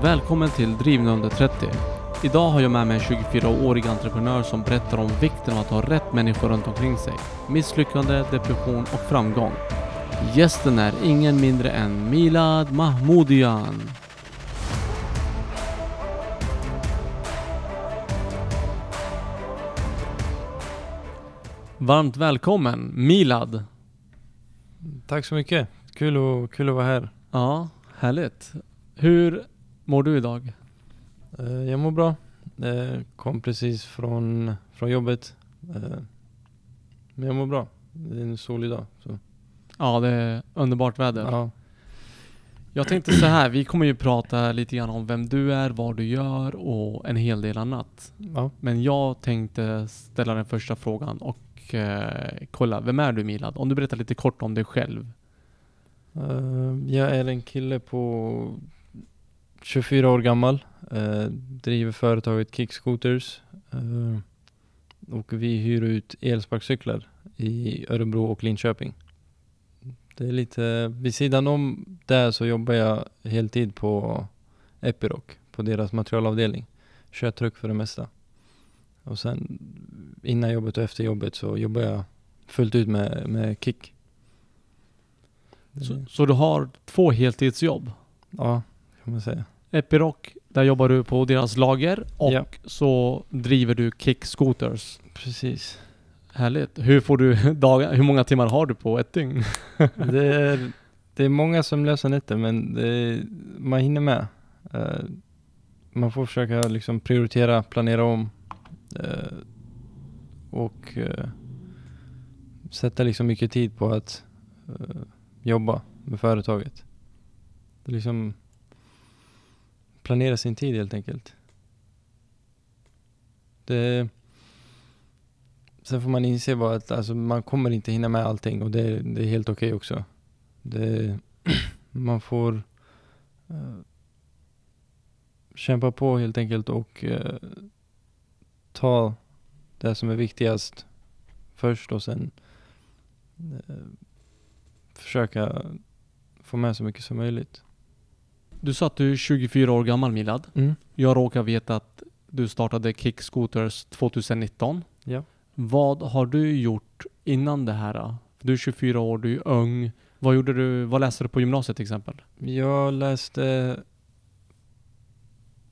Välkommen till Drivna under 30. Idag har jag med mig en 24-årig entreprenör som berättar om vikten av att ha rätt människor runt omkring sig. Misslyckande, depression och framgång. Gästen är ingen mindre än Milad Mahmoudian. Varmt välkommen Milad. Tack så mycket. Kul, och, kul att vara här. Ja, härligt. Hur mår du idag? Eh, Jag mår bra. Eh, Kom precis från, från jobbet. Eh, Men jag mår bra. Det är en solig dag. Så. Ja, det är underbart väder. Ja. Jag tänkte så här, vi kommer ju prata lite grann om vem du är, vad du gör och en hel del annat. Ja. Men jag tänkte ställa den första frågan och eh, kolla, vem är du Milad? Om du berättar lite kort om dig själv. Eh, Jag är en kille på 24 år gammal. Eh, Driver företaget Kickscooters. Eh, Och vi hyr ut elsparkcyklar i Örebro och Linköping. Det är lite, vid sidan om det så jobbar jag heltid på Epiroc, på deras materialavdelning. Kör truck för det mesta. Och sen innan jobbet och efter jobbet så jobbar jag fullt ut med, med Kick. Så, så du har två heltidsjobb. Ja, kan man säga. Epiroc, där jobbar du på deras lager och Ja. så driver du Kick Scooters. Precis. Härligt. Hur får du dagar, hur många timmar har du på ett dygn? Det är, det är många som löser nätter men är, man hinner med. Eh, man får försöka liksom prioritera, planera om eh, och eh, sätta liksom mycket tid på att jobba med företaget. Det är liksom planera sin tid helt enkelt. Det, sen får man inse bara att alltså, man kommer inte hinna med allting och det, det är helt okej också. Det, man får uh, kämpa på helt enkelt och uh, ta det som är viktigast först och sen uh, försöka få med så mycket som möjligt. Du sa att du är 24 år gammal Milad. Mm. Jag råkar veta att du startade Kick Scooters 2019. Ja. Vad har du gjort innan det här? Du är 24 år, du är ung. Vad gjorde du? Vad läste du på gymnasiet till exempel? Jag läste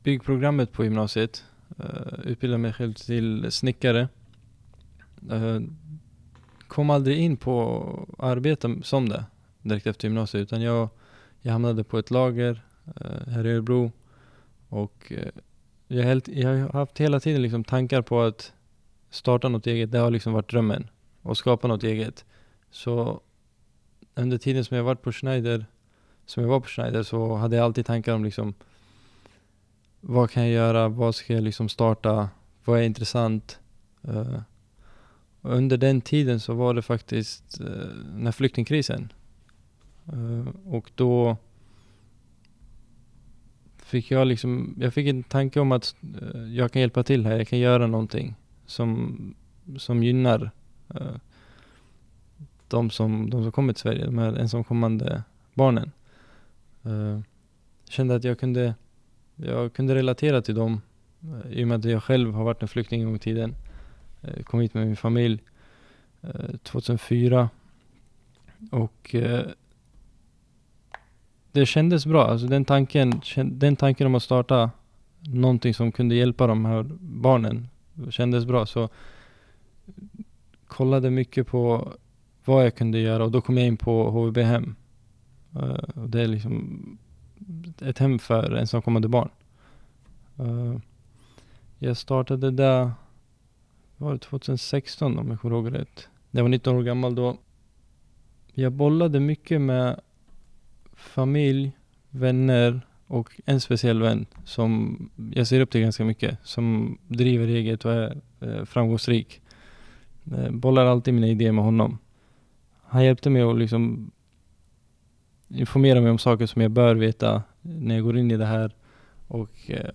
byggprogrammet på gymnasiet. Uh, utbildade mig själv till snickare. Eh, kom aldrig in på att arbeta som det direkt efter gymnasiet utan jag, jag hamnade på ett lager eh, Eh, här i Örebro och eh, jag, helt, jag har haft hela tiden liksom tankar på att starta något eget. Det har liksom varit drömmen. Och skapa något eget. Så under tiden som jag varit på Schneider som jag var på Schneider så hade jag alltid tankar om liksom vad kan jag göra, vad ska jag liksom starta, vad är intressant. Uh, och under den tiden så var det faktiskt uh, när flyktingkrisen. Uh, och då fick jag liksom, jag fick en tanke om att eh, jag kan hjälpa till här, jag kan göra någonting som, som gynnar eh, de, som, de som kommer till Sverige, de här ensamkommande barnen. Uh, kände att jag kunde, jag kunde relatera till dem uh, i och med att jag själv har varit en flykting en gång i tiden. Uh, kom hit med min familj 2004 och det kändes bra. Alltså den tanken, den tanken om att starta någonting som kunde hjälpa de här barnen kändes bra. Så kollade mycket på vad jag kunde göra och då kom jag in på HVB hem. Uh, det är liksom ett hem för ensamkommande barn. Uh, jag startade där, var det 2016 om jag kommer ihåg rätt. Jag var 19 år gammal då. Jag bollade mycket med familj, vänner och en speciell vän som jag ser upp till ganska mycket. Som driver eget och är eh, framgångsrik. Eh, bollar alltid mina idéer med honom. Han hjälpte mig att liksom informera mig om saker som jag bör veta när jag går in i det här. Och eh,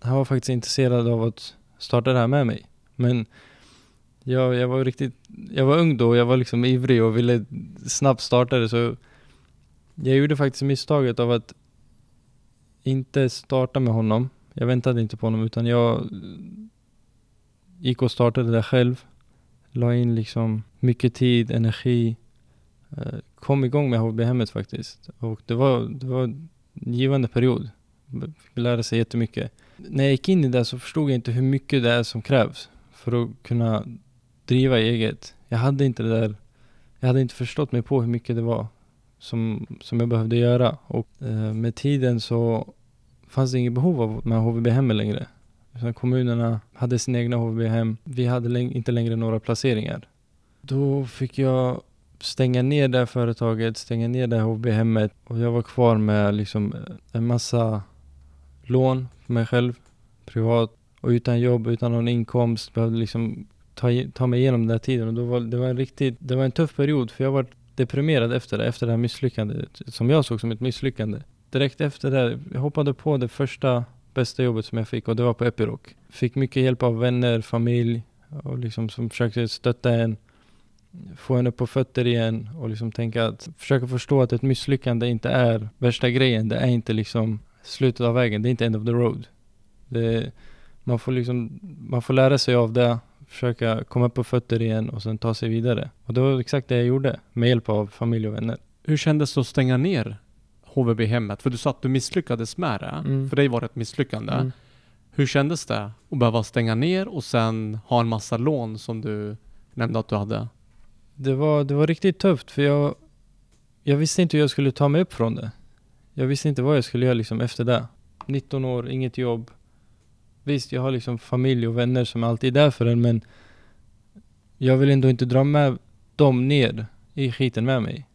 han var faktiskt intresserad av att starta det här med mig. Men jag, jag var riktigt, jag var ung då och jag var liksom ivrig och ville snabbt starta det så jag gjorde faktiskt misstaget av att inte starta med honom. Jag väntade inte på honom utan jag gick och startade det själv. La in liksom mycket tid, energi. Eh, kom igång med HB-hemmet faktiskt. Och det var, det var en givande period. Fick lära sig jättemycket. När jag gick in i det så förstod jag inte hur mycket det är som krävs för att kunna driva eget. Jag hade inte det där, jag hade inte förstått mig på hur mycket det var som, som jag behövde göra. Och eh, med tiden så fanns det inget behov av med HVB-hem längre. Så kommunerna hade sina egna HVB-hem. Vi hade inte längre några placeringar. Då fick jag stänga ner det här företaget, stänga ner det här HVB-hemmet och jag var kvar med liksom eh, en massa lån för mig själv, privat och utan jobb, utan någon inkomst. Behövde liksom ta, ta mig igenom den där tiden och då var, det var en riktigt, det var en tuff period för jag var deprimerad efter det, efter det här misslyckandet som jag såg som ett misslyckande. Direkt efter det, jag hoppade på det första bästa jobbet som jag fick och det var på Epiroc. Fick mycket hjälp av vänner, familj och liksom som försökte stötta en, få en upp på fötter igen och liksom tänka att försöka förstå att ett misslyckande inte är värsta grejen. Det är inte liksom slutet av vägen, det är inte end of the road. Det, man får liksom, man får lära sig av det, försöka komma på fötter igen och sen ta sig vidare. Och det var exakt det jag gjorde med hjälp av familj och vänner. Hur kändes det att stänga ner HVB-hemmet? För du sa att du misslyckades med det. Mm. För dig var det ett misslyckande. Mm. Hur kändes det att behöva stänga ner och sen ha en massa lån som du nämnde att du hade? Det var, det var riktigt tufft för jag, jag visste inte hur jag skulle ta mig upp från det. Jag visste inte vad jag skulle göra liksom efter det. 19 år, inget jobb. Visst, jag har liksom familj och vänner som alltid är där för en men jag vill ändå inte dra med dem ner i skiten med mig.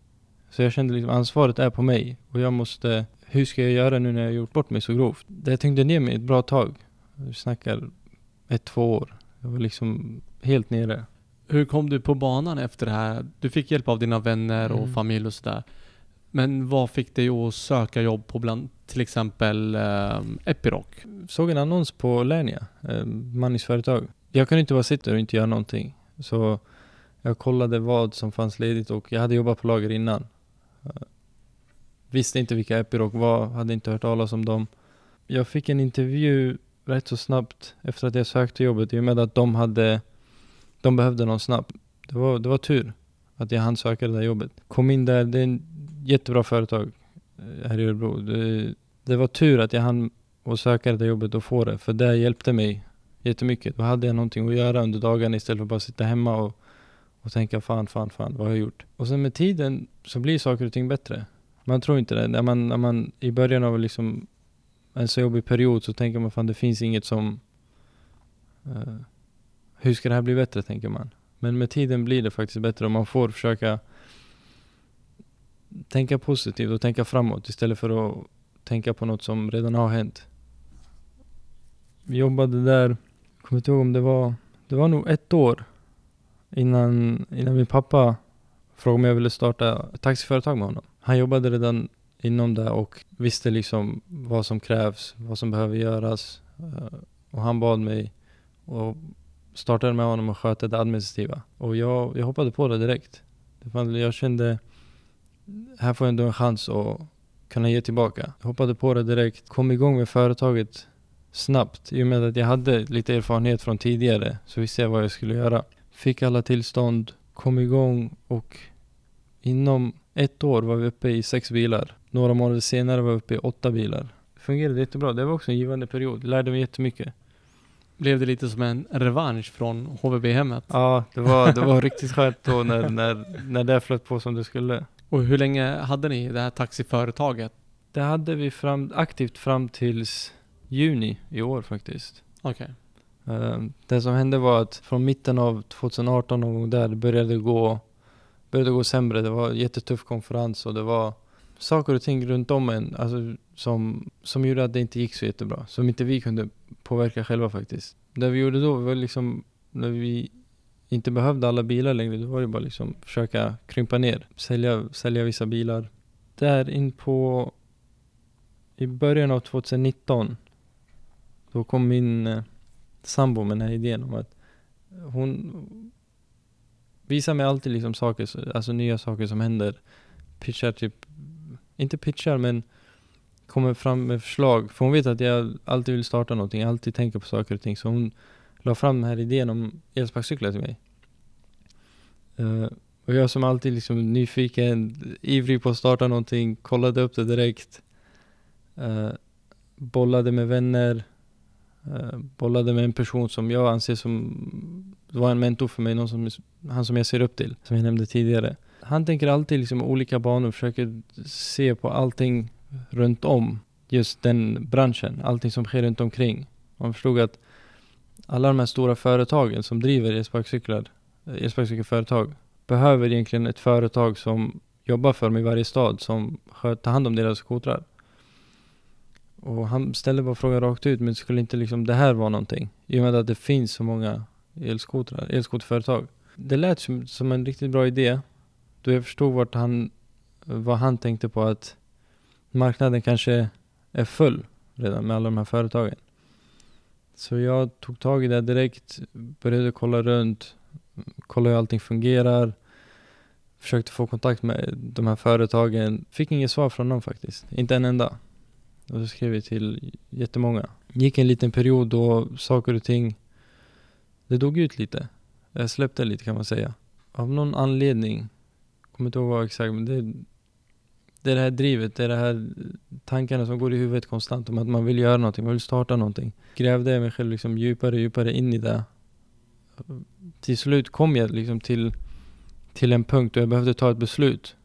Så jag kände liksom ansvaret är på mig och jag måste, hur ska jag göra nu när jag gjort bort mig så grovt? Det tyngde ner mig ett bra tag. Vi snackar ett, två år. Jag var liksom helt nere. Hur kom du på banan efter det här? Du fick hjälp av dina vänner och mm. familj och sådär. Men vad fick dig att söka jobb på bland till exempel eh, Epiroc? Såg en annons på Lernia, eh, manningsföretag. Jag kunde inte bara sitta och inte göra någonting. Så jag kollade vad som fanns ledigt och jag hade jobbat på lager innan. Eh, visste inte vilka Epiroc var, hade inte hört talas om dem. Jag fick en intervju rätt så snabbt efter att jag sökte jobbet i och med att de hade, de behövde någon snabbt. Det var, det var tur att jag hann söka det där jobbet. Kom in där, det är en jättebra företag eh, här i Örebro. Det, det var tur att jag hann och söka det där jobbet och få det, för det hjälpte mig jättemycket. Då hade jag någonting att göra under dagen istället för att bara sitta hemma och och tänka fan, fan, fan, vad har jag gjort? Och sen med tiden så blir saker och ting bättre. Man tror inte det. När man, när man i början av liksom en så jobbig period så tänker man fan det finns inget som... Uh, hur ska det här bli bättre, tänker man. Men med tiden blir det faktiskt bättre och man får försöka tänka positivt och tänka framåt istället för att tänka på något som redan har hänt. Vi jobbade där, jag kommer inte ihåg om det var, det var nog ett år innan, innan min pappa frågade om jag ville starta ett taxiföretag med honom. Han jobbade redan inom det och visste liksom vad som krävs, vad som behöver göras. Eh, och han bad mig och startade med honom och sköta det administrativa. Och jag, jag hoppade på det direkt. Jag kände, här får jag ändå en chans att kunna ge tillbaka. Jag hoppade på det direkt, kom igång med företaget snabbt. I och med att jag hade lite erfarenhet från tidigare så visste jag vad jag skulle göra. Fick alla tillstånd, kom igång och inom ett år var vi uppe i sex bilar. Några månader senare var vi uppe i åtta bilar. Det fungerade jättebra. Det var också en givande period. Lärde mig jättemycket. Blev det lite som en revansch från HVB-hemmet? Ja, det var, det var riktigt skönt då när, när, när det flöt på som det skulle. Och hur länge hade ni det här taxiföretaget? Det hade vi fram, aktivt fram tills juni i år faktiskt. Okej. Okay. Ehm, det som hände var att från mitten av 2018 någon gång där började det gå, började gå sämre. Det var en jättetuff konferens och det var saker och ting runt om en alltså, som, som gjorde att det inte gick så jättebra. Som inte vi kunde påverka själva faktiskt. Det vi gjorde då var liksom, när vi inte behövde alla bilar längre, Det var ju bara liksom försöka krympa ner, sälja, sälja vissa bilar. Där in på, i början av 2019, då kom min eh, sambo med den här idén om att hon visar mig alltid liksom saker, alltså nya saker som händer. Pitchar typ, inte pitchar men kommer fram med förslag. För hon vet att jag alltid vill starta någonting, jag alltid tänker på saker och ting. Så hon la fram den här idén om elsparkcyklar till mig. Uh, och jag som alltid liksom nyfiken, ivrig på att starta någonting, kollade upp det direkt. Uh, bollade med vänner. Uh, bollade med en person som jag anser som var en mentor för mig, någon som, han som jag ser upp till, som jag nämnde tidigare. Han tänker alltid liksom olika banor, försöker se på allting runt om just den branschen, allting som sker runt omkring. Man förstod att alla de här stora företagen som driver elsparkcyklar, eh, elsparkcykelföretag, behöver egentligen ett företag som jobbar för dem i varje stad som tar hand om deras skotrar. Och han ställde bara frågan rakt ut, men skulle inte liksom det här vara någonting? I och med att det finns så många elskotrar, elskoterföretag. Det lät som, som en riktigt bra idé. Då jag förstod vart han, vad han tänkte på att marknaden kanske är full redan med alla de här företagen. Så jag tog tag i det direkt, började kolla runt, kolla hur allting fungerar. Försökte få kontakt med de här företagen. Fick inget svar från dem faktiskt, inte en enda. Och så skrev vi till jättemånga. Gick en liten period då saker och ting, det dog ut lite. Jag släppte lite kan man säga. Av någon anledning, kommer inte ihåg vad exakt, men det, det är det här drivet, det är det här tankarna som går i huvudet konstant om att man vill göra någonting, man vill starta någonting. Grävde jag mig själv liksom djupare och djupare in i det. Till slut kom jag liksom till, till en punkt då jag behövde ta ett beslut.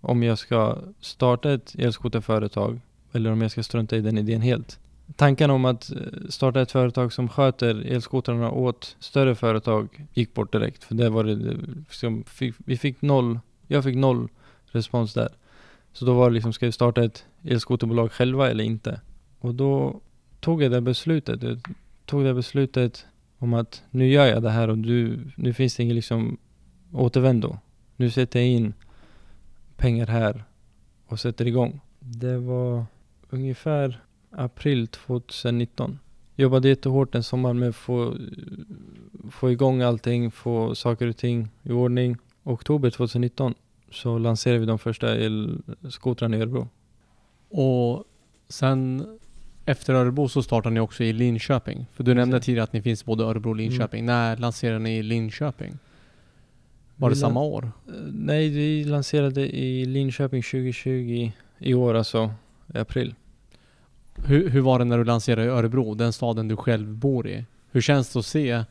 Om jag ska starta ett elskoterföretag eller om jag ska strunta i den idén helt. Tanken om att eh, starta ett företag som sköter elskotrarna åt större företag gick bort direkt. För det var det, liksom, vi fick noll, jag fick noll respons där. Så då var det liksom, ska vi starta ett elskoterbolag själva eller inte? Och då tog jag det beslutet. Jag tog det beslutet om att nu gör jag det här och du, nu finns det ingen liksom återvändo. Nu sätter jag in pengar här och sätter igång. Det var ungefär april 2019. Jobbade jättehårt en sommar med att få, få igång allting, få saker och ting i ordning. Oktober 2019 så lanserade vi de första elskotrarna i Örebro. Och sen efter Örebro så startade ni också i Linköping. För du nämnde tidigare att ni finns både Örebro och Linköping. Mm. När lanserade ni i Linköping? Var vi det samma år? Nej, vi lanserade i Linköping 2020 i år alltså, i april. Hur, hur var det när du lanserade i Örebro, den staden du själv bor i? Hur känns det att se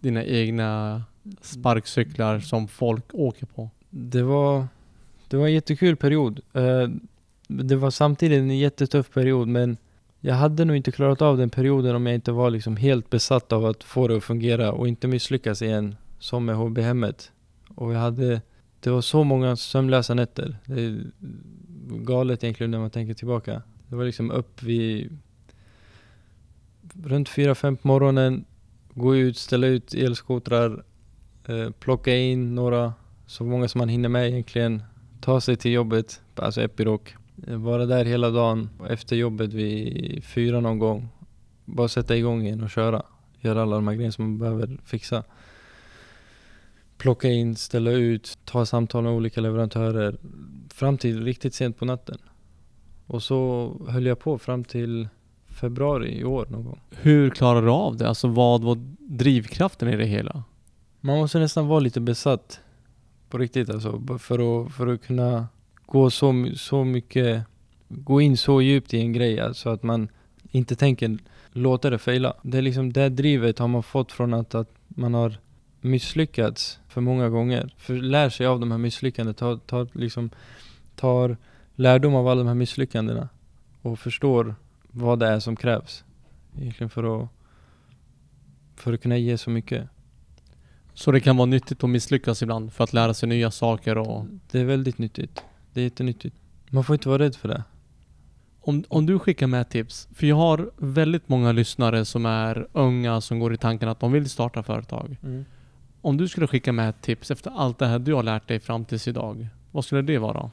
dina egna sparkcyklar som folk åker på? Det var, det var en jättekul period. Eh, det var samtidigt en jättetuff period men jag hade nog inte klarat av den perioden om jag inte var liksom helt besatt av att få det att fungera och inte misslyckas igen som med HB-hemmet. Och jag hade, det var så många sömnlösa nätter. Det är galet egentligen när man tänker tillbaka. Det var liksom upp vid runt 4-5 på morgonen, gå ut, ställa ut elskotrar, eh, plocka in några, så många som man hinner med egentligen, ta sig till jobbet, alltså Epiroc, vara där hela dagen, efter jobbet vid fyra någon gång, bara sätta igång igen och köra, göra alla de här grejerna som man behöver fixa. Plocka in, ställa ut, ta samtal med olika leverantörer, fram till riktigt sent på natten. Och så höll jag på fram till februari i år någon gång. Hur klarar du av det? Alltså vad var drivkraften i det hela? Man måste nästan vara lite besatt. På riktigt alltså. För att, för att kunna gå så, så mycket, gå in så djupt i en grej. Alltså att man inte tänker låta det fejla. Det är liksom det drivet har man fått från att, att man har misslyckats för många gånger. För lär sig av de här misslyckandena. Tar, tar, liksom, tar lärdom av alla de här misslyckandena och förstår vad det är som krävs egentligen för att, för att kunna ge så mycket. Så det kan vara nyttigt att misslyckas ibland för att lära sig nya saker och... Det är väldigt nyttigt. Det är jättenyttigt. Man får inte vara rädd för det. Om, om du skickar med tips, för jag har väldigt många lyssnare som är unga som går i tanken att de vill starta företag. Mm. Om du skulle skicka med tips efter allt det här du har lärt dig fram tills idag, vad skulle det vara?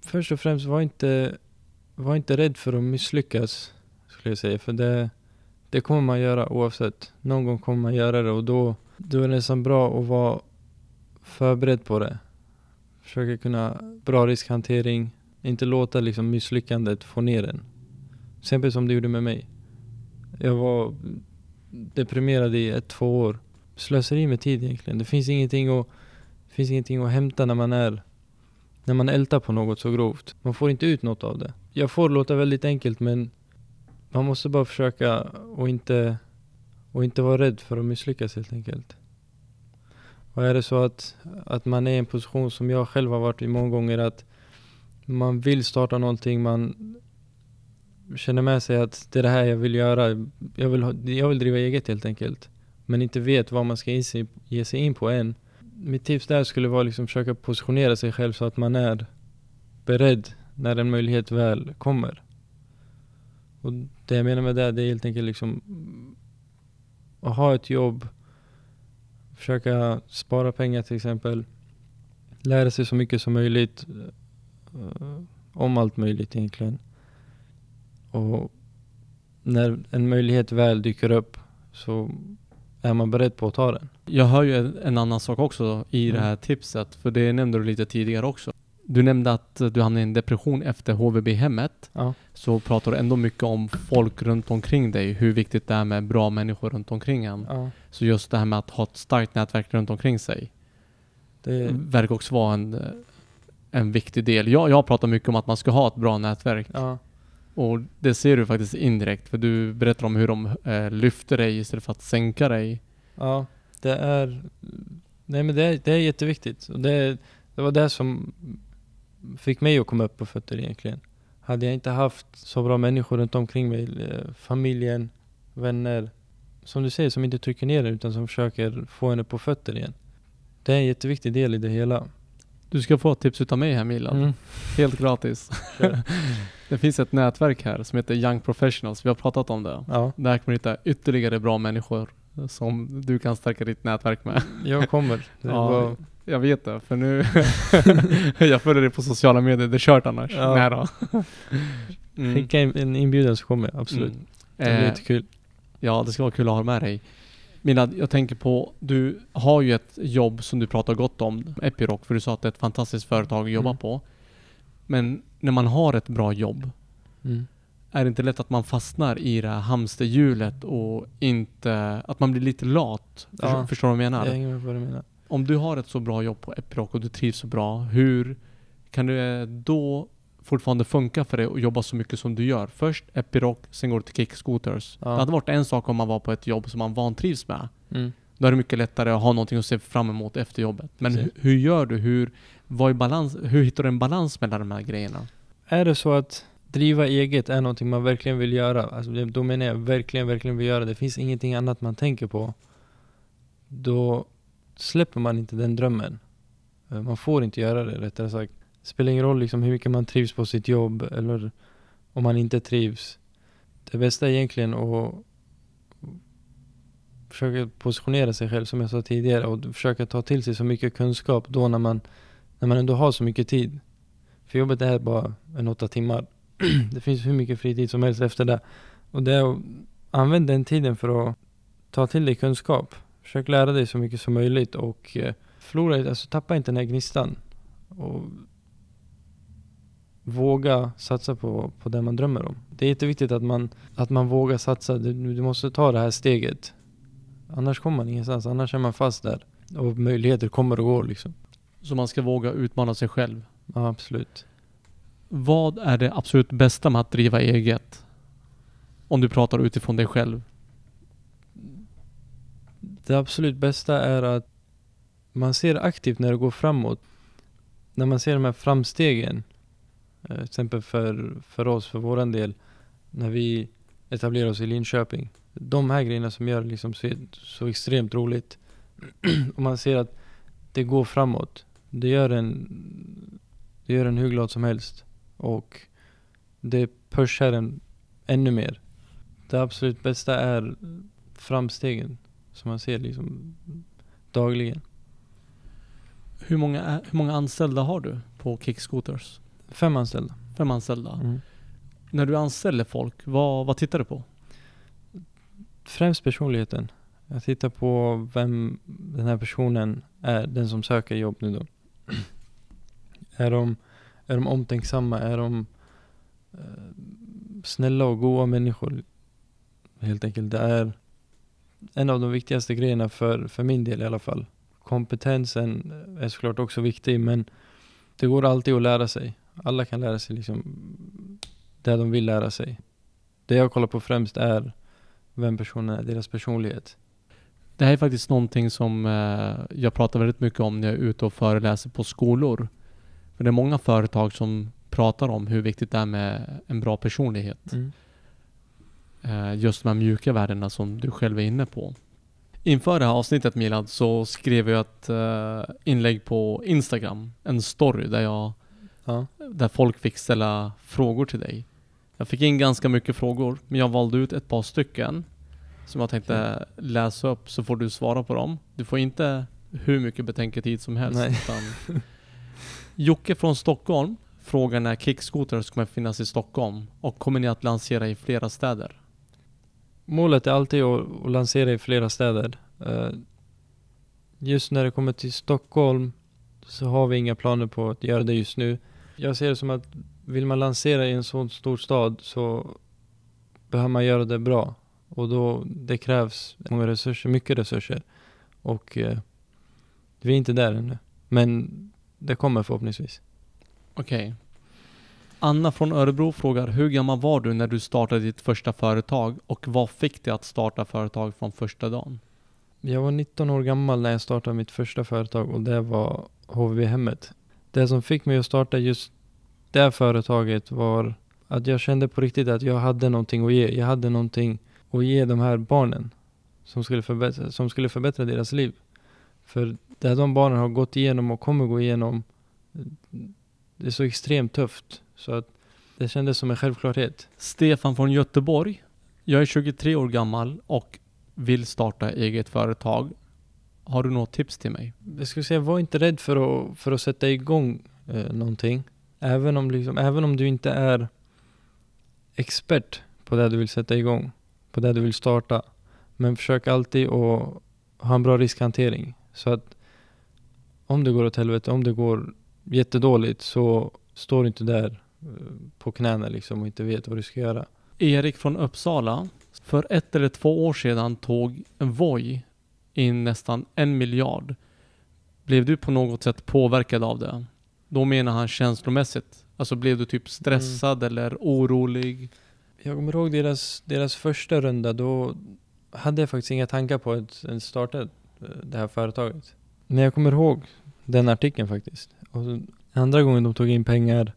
först och främst var inte, var inte rädd för att misslyckas. Skulle jag säga. För det, det kommer man göra oavsett. Någon gång kommer man göra det och då, då är det nästan bra att vara förberedd på det. Försöka kunna bra riskhantering. Inte låta liksom misslyckandet få ner en. Till exempel som det gjorde med mig. Jag var deprimerad i ett, två år. Slöseri med tid egentligen. Det finns ingenting att, finns ingenting att hämta när man är när man ältar på något så grovt. Man får inte ut något av det. Jag får låta väldigt enkelt men man måste bara försöka och inte, och inte vara rädd för att misslyckas helt enkelt. Och är det så att, att man är i en position som jag själv har varit i många gånger att man vill starta någonting, man känner med sig att det är det här jag vill göra. Jag vill, ha, jag vill driva eget helt enkelt. Men inte vet vad man ska ge sig, ge sig in på än. Mitt tips där skulle vara liksom försöka positionera sig själv så att man är beredd när en möjlighet väl kommer. Och det jag menar med det, det är helt enkelt liksom att ha ett jobb, försöka spara pengar till exempel, lära sig så mycket som möjligt uh, om allt möjligt egentligen. Och när en möjlighet väl dyker upp så är man beredd på att ta den. Jag hör ju en, en annan sak också i Mm. det här tipset, för det nämnde du lite tidigare också. Du nämnde att du hamnade i en depression efter HVB-hemmet. Ja. Så pratar du ändå mycket om folk runt omkring dig, hur viktigt det är med bra människor runt omkring en. ja. Så just det här med att ha ett starkt nätverk runt omkring sig Det, verkar också vara en, en viktig del. Jag, jag pratar mycket om att man ska ha ett bra nätverk. ja. Och det ser du faktiskt indirekt, för du berättar om hur de eh, lyfter dig istället för att sänka dig. Ja, det är... Nej men det är, det är jätteviktigt. Och det, det var det som fick mig att komma upp på fötter egentligen. Hade jag inte haft så bra människor runt omkring mig, eh, familjen, vänner, som du säger, som inte trycker ner en utan som försöker få henne på fötter igen. Det är en jätteviktig del i det hela. Du ska få ett tips utav mig här Milan. Mm. Helt gratis. Det finns ett nätverk här som heter Young Professionals. Vi har pratat om det. Ja, Där kan man hitta ytterligare bra människor som du kan stärka ditt nätverk med. jag kommer. Ja, var, Jag vet det, för nu... jag följer dig på sociala medier, det är kört annars. Ja. Nej då. Mm. Skicka en inbjudan så kommer jag, absolut. Mm. Det blir Eh, jättekul. Ja, det ska vara kul att ha med dig. Milad, jag tänker på, du har ju ett jobb som du pratar gott om, Epiroc, för du sa att det är ett fantastiskt företag att jobba Mm. på. Men när man har ett bra jobb, Mm. Är det inte lätt att man fastnar i det här hamsterhjulet och inte, att man blir lite lat? Förstår, Ja. förstår du vad jag menar? Jag hänger med vad du menar. Om du har ett så bra jobb på Epiroc och du trivs så bra, hur kan det då fortfarande funka för dig att jobba så mycket som du gör? Först Epiroc, sen går du till Kick Scooters. Ja. Det hade varit en sak om man var på ett jobb som man vantrivs med. Mm. Då är det mycket lättare att ha någonting att se fram emot efter jobbet. Men hur, hur gör du? Hur, vad är balans, hur hittar du en balans mellan de här grejerna? Är det så att driva eget är någonting man verkligen vill göra, alltså det- då menar jag verkligen, verkligen vill göra, det finns ingenting annat man tänker på, då släpper man inte den drömmen. Eh, man får inte göra det, rättare sagt. Det spelar ingen roll liksom hur mycket man trivs på sitt jobb, eller om man inte trivs. Det bästa är egentligen att försöka positionera sig själv, som jag sa tidigare, och försöka ta till sig så mycket kunskap då när man, när man ändå har så mycket tid. För jobbet är bara en åtta timmar. det finns hur mycket fritid som helst efter det. Och det är att använda den tiden för att ta till dig kunskap. Försök lära dig så mycket som möjligt och eh, förlora, alltså tappa inte den här gnistan. Och våga satsa på, på det man drömmer om. Det är jätteviktigt att man, att man vågar satsa. Du, du måste ta det här steget. Annars kommer man ingenstans, annars är man fast där. Och möjligheter kommer och går liksom. Så man ska våga utmana sig själv. Ja, absolut. Vad är det absolut bästa med att driva eget? Om du pratar utifrån dig själv. Det absolut bästa är att man ser aktivt när det går framåt. När man ser de här framstegen. Eh, till exempel för, för oss, för våran del. När vi etablerar oss i Linköping. De här grejerna som gör det liksom så, så extremt roligt. Och man ser att det går framåt. Det gör en, det gör en hur glad som helst. Och det pushar en ännu mer. Det absolut bästa är framstegen som man ser liksom dagligen. Hur många, hur många anställda har du på Kick Scooters? Fem anställda. Fem anställda. Mm. När du anställer folk, vad, vad tittar du på? Främst personligheten. Jag tittar på vem den här personen är, den som söker jobb nu då. är, de, är de omtänksamma? Är de eh, snälla och goda människor? Helt enkelt. Det är en av de viktigaste grejerna för, för min del i alla fall. Kompetensen eh, är såklart också viktig men det går alltid att lära sig. Alla kan lära sig liksom det de vill lära sig. Det jag kollar på främst är vem personen är, deras personlighet. Det här är faktiskt någonting som eh, jag pratar väldigt mycket om när jag är ute och föreläser på skolor. För det är många företag som pratar om hur viktigt det är med en bra personlighet. Mm. Eh, just de här mjuka värdena som du själv är inne på. Inför det här avsnittet Milad så skrev jag ett eh, inlägg på Instagram. En story där jag Ja. där folk fick ställa frågor till dig. Jag fick in ganska mycket frågor, men jag valde ut ett par stycken som jag tänkte läsa upp så får du svara på dem. Du får inte hur mycket betänketid som helst. Jocke från Stockholm frågar när Kickscooters kommer finnas i Stockholm och kommer ni att lansera i flera städer? Målet är alltid att, lansera i flera städer. Eh, just när det kommer till Stockholm så har vi inga planer på att göra det just nu. Jag ser det som att vill man lansera i en sån stor stad så behöver man göra det bra. Och då, det krävs många resurser, mycket resurser. Och eh, vi är inte där ännu. Men det kommer förhoppningsvis. Okej. Anna från Örebro frågar hur gammal var du när du startade ditt första företag och vad fick dig att starta företag från första dagen? Jag var 19 år gammal när jag startade mitt första företag och det var HVB-hemmet. Det som fick mig att starta just det företaget var att jag kände på riktigt att jag hade någonting att ge. Jag hade någonting att ge de här barnen som skulle förbättra, som skulle förbättra deras liv. För det de barnen har gått igenom och kommer gå igenom, det är så extremt tufft. Så att det kändes som en självklarhet. Stefan från Göteborg. Jag är 23 år gammal och vill starta eget företag. Har du något tips till mig? jag skulle säga, var inte rädd för att, för att sätta igång eh, någonting. Även om, liksom, även om du inte är expert på det du vill sätta igång, på det du vill starta. Men försök alltid att ha en bra riskhantering. Så att om det går åt helvete, om det går jättedåligt så står du inte där eh, på knäna liksom och inte vet vad du ska göra. Erik från Uppsala. För ett eller två år sedan tog Voi in nästan en miljard. Blev du på något sätt påverkad av det? Då menar han känslomässigt. Alltså blev du typ stressad eller orolig? Jag kommer ihåg deras, deras första runda, då hade jag faktiskt inga tankar på att starta eh, det här företaget. Men jag kommer ihåg den artikeln faktiskt. Och andra gången de tog in pengar,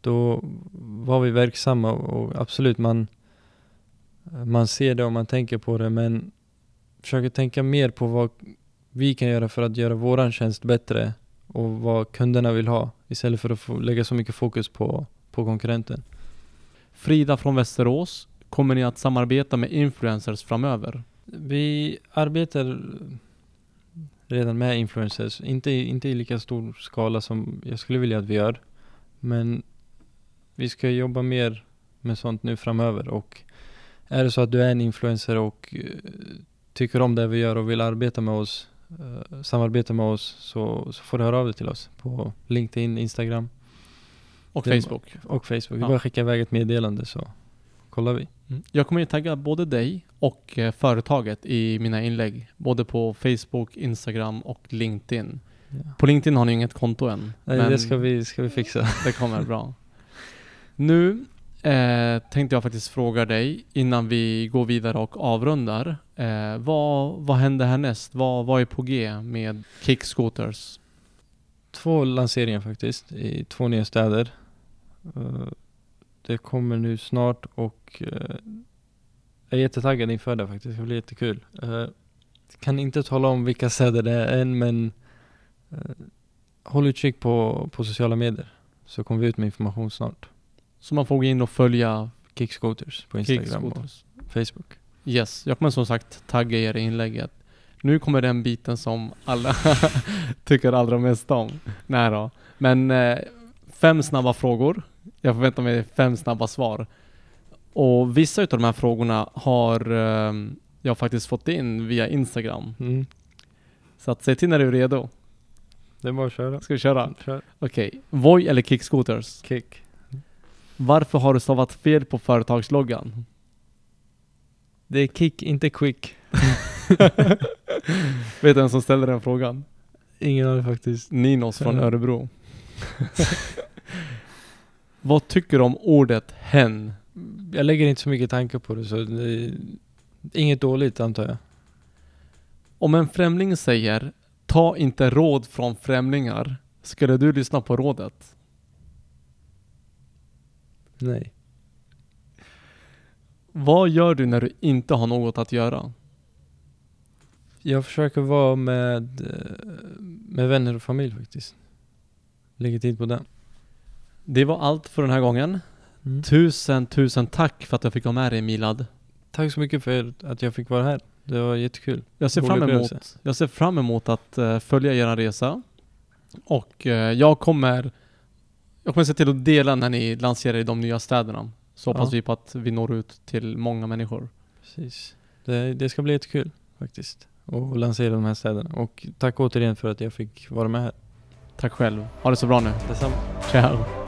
då var vi verksamma och absolut, man, man ser det och man tänker på det, men försöker tänka mer på vad vi kan göra för att göra våran tjänst bättre och vad kunderna vill ha istället för att lägga så mycket fokus på, på konkurrenten. Frida från Västerås. Kommer ni att samarbeta med influencers framöver? Vi arbetar redan med influencers, inte, inte i lika stor skala som jag skulle vilja att vi gör. Men vi ska jobba mer med sånt nu framöver och är det så att du är en influencer och eh, tycker om det vi gör och vill arbeta med oss, eh, samarbeta med oss så, så får du höra av dig till oss på LinkedIn, Instagram Och Det- Facebook? och Facebook. Vi Ja. bara skickar iväg ett meddelande så kollar vi. Mm. Jag kommer ju tagga både dig och eh, företaget i mina inlägg. Både på Facebook, Instagram och LinkedIn. Ja. På LinkedIn har ni inget konto än. Nej, det ska vi, ska vi fixa. det kommer bra. Nu eh, tänkte jag faktiskt fråga dig innan vi går vidare och avrundar. Eh, vad, vad händer härnäst? Vad, vad är på G med Kickscooters? två lanseringar faktiskt i två nya städer. Eh, Det kommer nu snart och eh, jag är jättetaggad inför det faktiskt. Det blir jättekul. Eh, Kan inte tala om vilka städer det är än men eh, håll utkik på, på sociala medier så kommer vi ut med information snart. Så man får gå in och följa Kickscooters på Instagram och Kickscooters. Facebook. Yes, jag kommer som sagt tagga er i inlägget. Nu kommer den biten som alla tycker allra mest om. Nej då. Men eh, fem snabba frågor. Jag förväntar mig fem snabba svar. Och vissa utav de här frågorna har eh, jag faktiskt fått in via Instagram. Mm. Så att säg till när du är redo. Det är bara att köra. Ska vi köra? Kör. Okej. Voi eller kickscooters? Kick. Varför har du stavat fel på företagsloggan? Det är kick, inte quick. Vet du vem som ställer den frågan? Ingen aning faktiskt. Ninos från. Örebro. Vad tycker du om ordet hen? Jag lägger inte så mycket tankar på det så det inget dåligt antar jag. Om en främling säger Ta inte råd från främlingar. Skulle du lyssna på rådet? Nej. Vad gör du när du inte har något att göra? Jag försöker vara med, eh, med vänner och familj faktiskt. Lägger tid på det. Det var allt för den här gången. Mm. Tusen, tusen tack för att jag fick vara med dig Milad. Tack så mycket för att jag fick vara här. Det var jättekul. Jag ser Rolig fram emot, upplevelse. jag ser fram emot att eh, följa er resa. Och eh, jag kommer Jag kommer se till att dela när ni lanserar i de nya städerna. Så hoppas Ja. vi på att vi når ut till många människor. Precis. Det, det ska bli jättekul faktiskt. Och lansera de här städerna. Och tack återigen för att jag fick vara med här. Tack själv. Ha det så bra nu. Detsamma. Ciao.